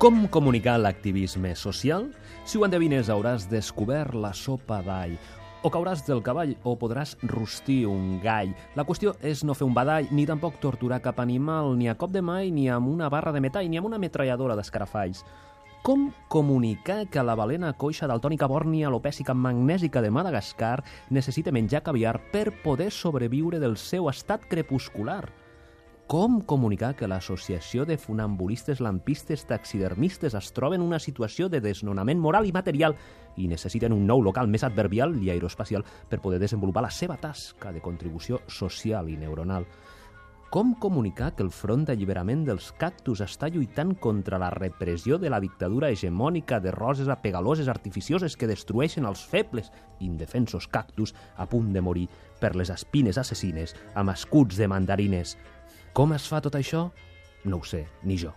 Com comunicar l'activisme social? Si ho endevines, hauràs descobert la sopa d'all. O cauràs del cavall o podràs rostir un gall. La qüestió és no fer un badall, ni tampoc torturar cap animal, ni a cop de mai, ni amb una barra de metall, ni amb una metralladora d'escarafalls. Com comunicar que la balena coixa daltònica bòrnia alopècica magnèsica de Madagascar necessita menjar caviar per poder sobreviure del seu estat crepuscular? Com comunicar que l'associació de funambulistes, lampistes, taxidermistes es troba en una situació de desnonament moral i material i necessiten un nou local més adverbial i aeroespacial per poder desenvolupar la seva tasca de contribució social i neuronal? Com comunicar que el Front d'Alliberament dels Cactus està lluitant contra la repressió de la dictadura hegemònica de roses apegaloses artificioses que destrueixen els febles, indefensos cactus a punt de morir per les espines assassines amb escuts de mandarines? Com es fa tot això? No ho sé, ni jo.